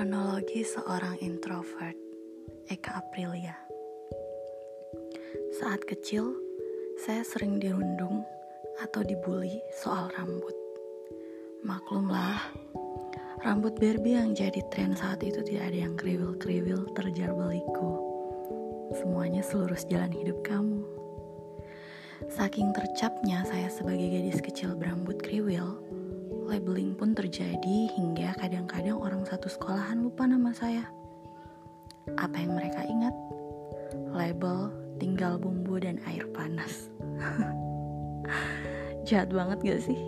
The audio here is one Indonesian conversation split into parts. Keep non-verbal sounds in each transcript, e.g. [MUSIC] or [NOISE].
Kronologi seorang introvert Eka Aprilia Saat kecil, saya sering dirundung atau dibully soal rambut. Maklumlah, rambut Barbie yang jadi tren saat itu tidak ada yang kriwil-kriwil terjar beliku. Semuanya seluruh jalan hidup kamu. Saking tercapnya saya sebagai gadis kecil terjadi hingga kadang-kadang orang satu sekolahan lupa nama saya. Apa yang mereka ingat? Label, tinggal bumbu dan air panas. [LAUGHS] Jahat banget gak sih?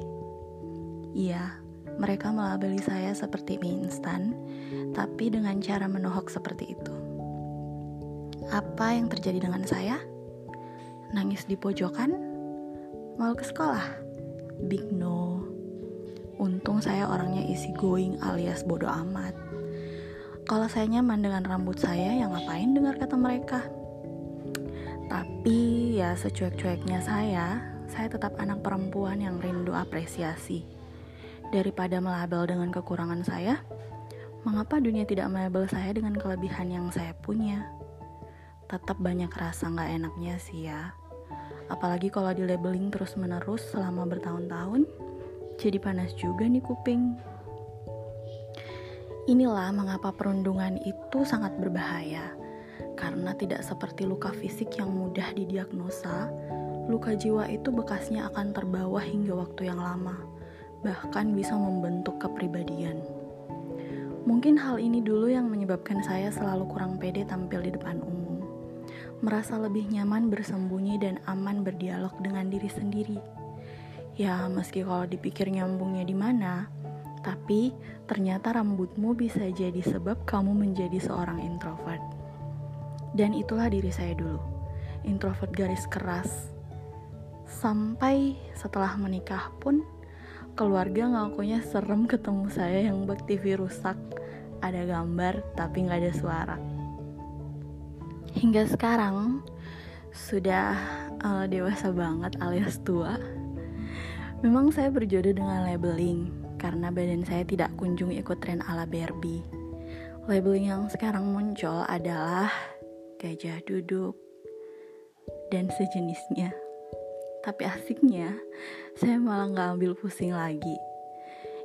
Iya, mereka melabeli saya seperti mie instan, tapi dengan cara menohok seperti itu. Apa yang terjadi dengan saya? Nangis di pojokan? Mau ke sekolah? Big no. Untung saya orangnya isi going alias bodoh amat. Kalau saya nyaman dengan rambut saya, ya ngapain dengar kata mereka? Tapi ya secuek-cueknya saya, saya tetap anak perempuan yang rindu apresiasi. Daripada melabel dengan kekurangan saya, mengapa dunia tidak melabel saya dengan kelebihan yang saya punya? Tetap banyak rasa nggak enaknya sih ya. Apalagi kalau di labeling terus menerus selama bertahun-tahun, jadi panas juga nih kuping. Inilah mengapa perundungan itu sangat berbahaya. Karena tidak seperti luka fisik yang mudah didiagnosa, luka jiwa itu bekasnya akan terbawa hingga waktu yang lama, bahkan bisa membentuk kepribadian. Mungkin hal ini dulu yang menyebabkan saya selalu kurang pede tampil di depan umum. Merasa lebih nyaman bersembunyi dan aman berdialog dengan diri sendiri Ya, meski kalau dipikir nyambungnya di mana, tapi ternyata rambutmu bisa jadi sebab kamu menjadi seorang introvert. Dan itulah diri saya dulu, introvert garis keras. Sampai setelah menikah pun, keluarga ngakunya serem ketemu saya yang bak TV rusak, ada gambar tapi nggak ada suara. Hingga sekarang, sudah uh, dewasa banget alias tua, Memang saya berjodoh dengan labeling karena badan saya tidak kunjung ikut tren ala Barbie. Labeling yang sekarang muncul adalah gajah duduk dan sejenisnya. Tapi asiknya, saya malah nggak ambil pusing lagi.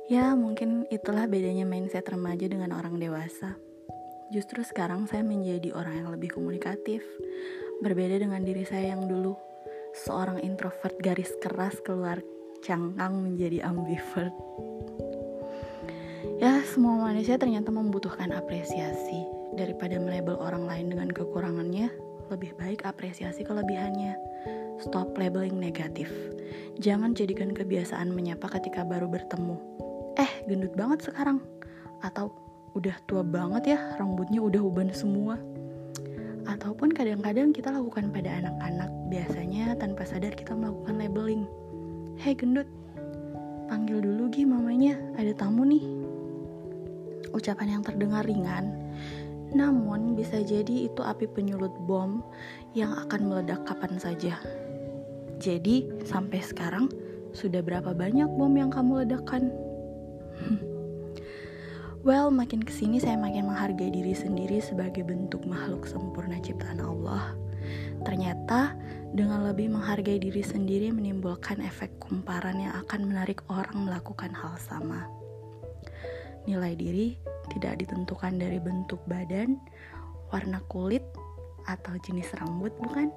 Ya, mungkin itulah bedanya mindset remaja dengan orang dewasa. Justru sekarang saya menjadi orang yang lebih komunikatif, berbeda dengan diri saya yang dulu, seorang introvert garis keras keluar cangkang menjadi ambivert. Ya, semua manusia ternyata membutuhkan apresiasi. Daripada melabel orang lain dengan kekurangannya, lebih baik apresiasi kelebihannya. Stop labeling negatif. Jangan jadikan kebiasaan menyapa ketika baru bertemu. Eh, gendut banget sekarang. Atau udah tua banget ya, rambutnya udah uban semua. Ataupun kadang-kadang kita lakukan pada anak-anak, biasanya tanpa sadar kita melakukan labeling. Hei gendut, panggil dulu Gi mamanya, ada tamu nih. Ucapan yang terdengar ringan, namun bisa jadi itu api penyulut bom yang akan meledak kapan saja. Jadi, sampai sekarang sudah berapa banyak bom yang kamu ledakan? [LAUGHS] well, makin ke sini saya makin menghargai diri sendiri sebagai bentuk makhluk sempurna ciptaan Allah. Ternyata dengan lebih menghargai diri sendiri menimbulkan efek kumparan yang akan menarik orang melakukan hal sama. Nilai diri tidak ditentukan dari bentuk badan, warna kulit, atau jenis rambut, bukan?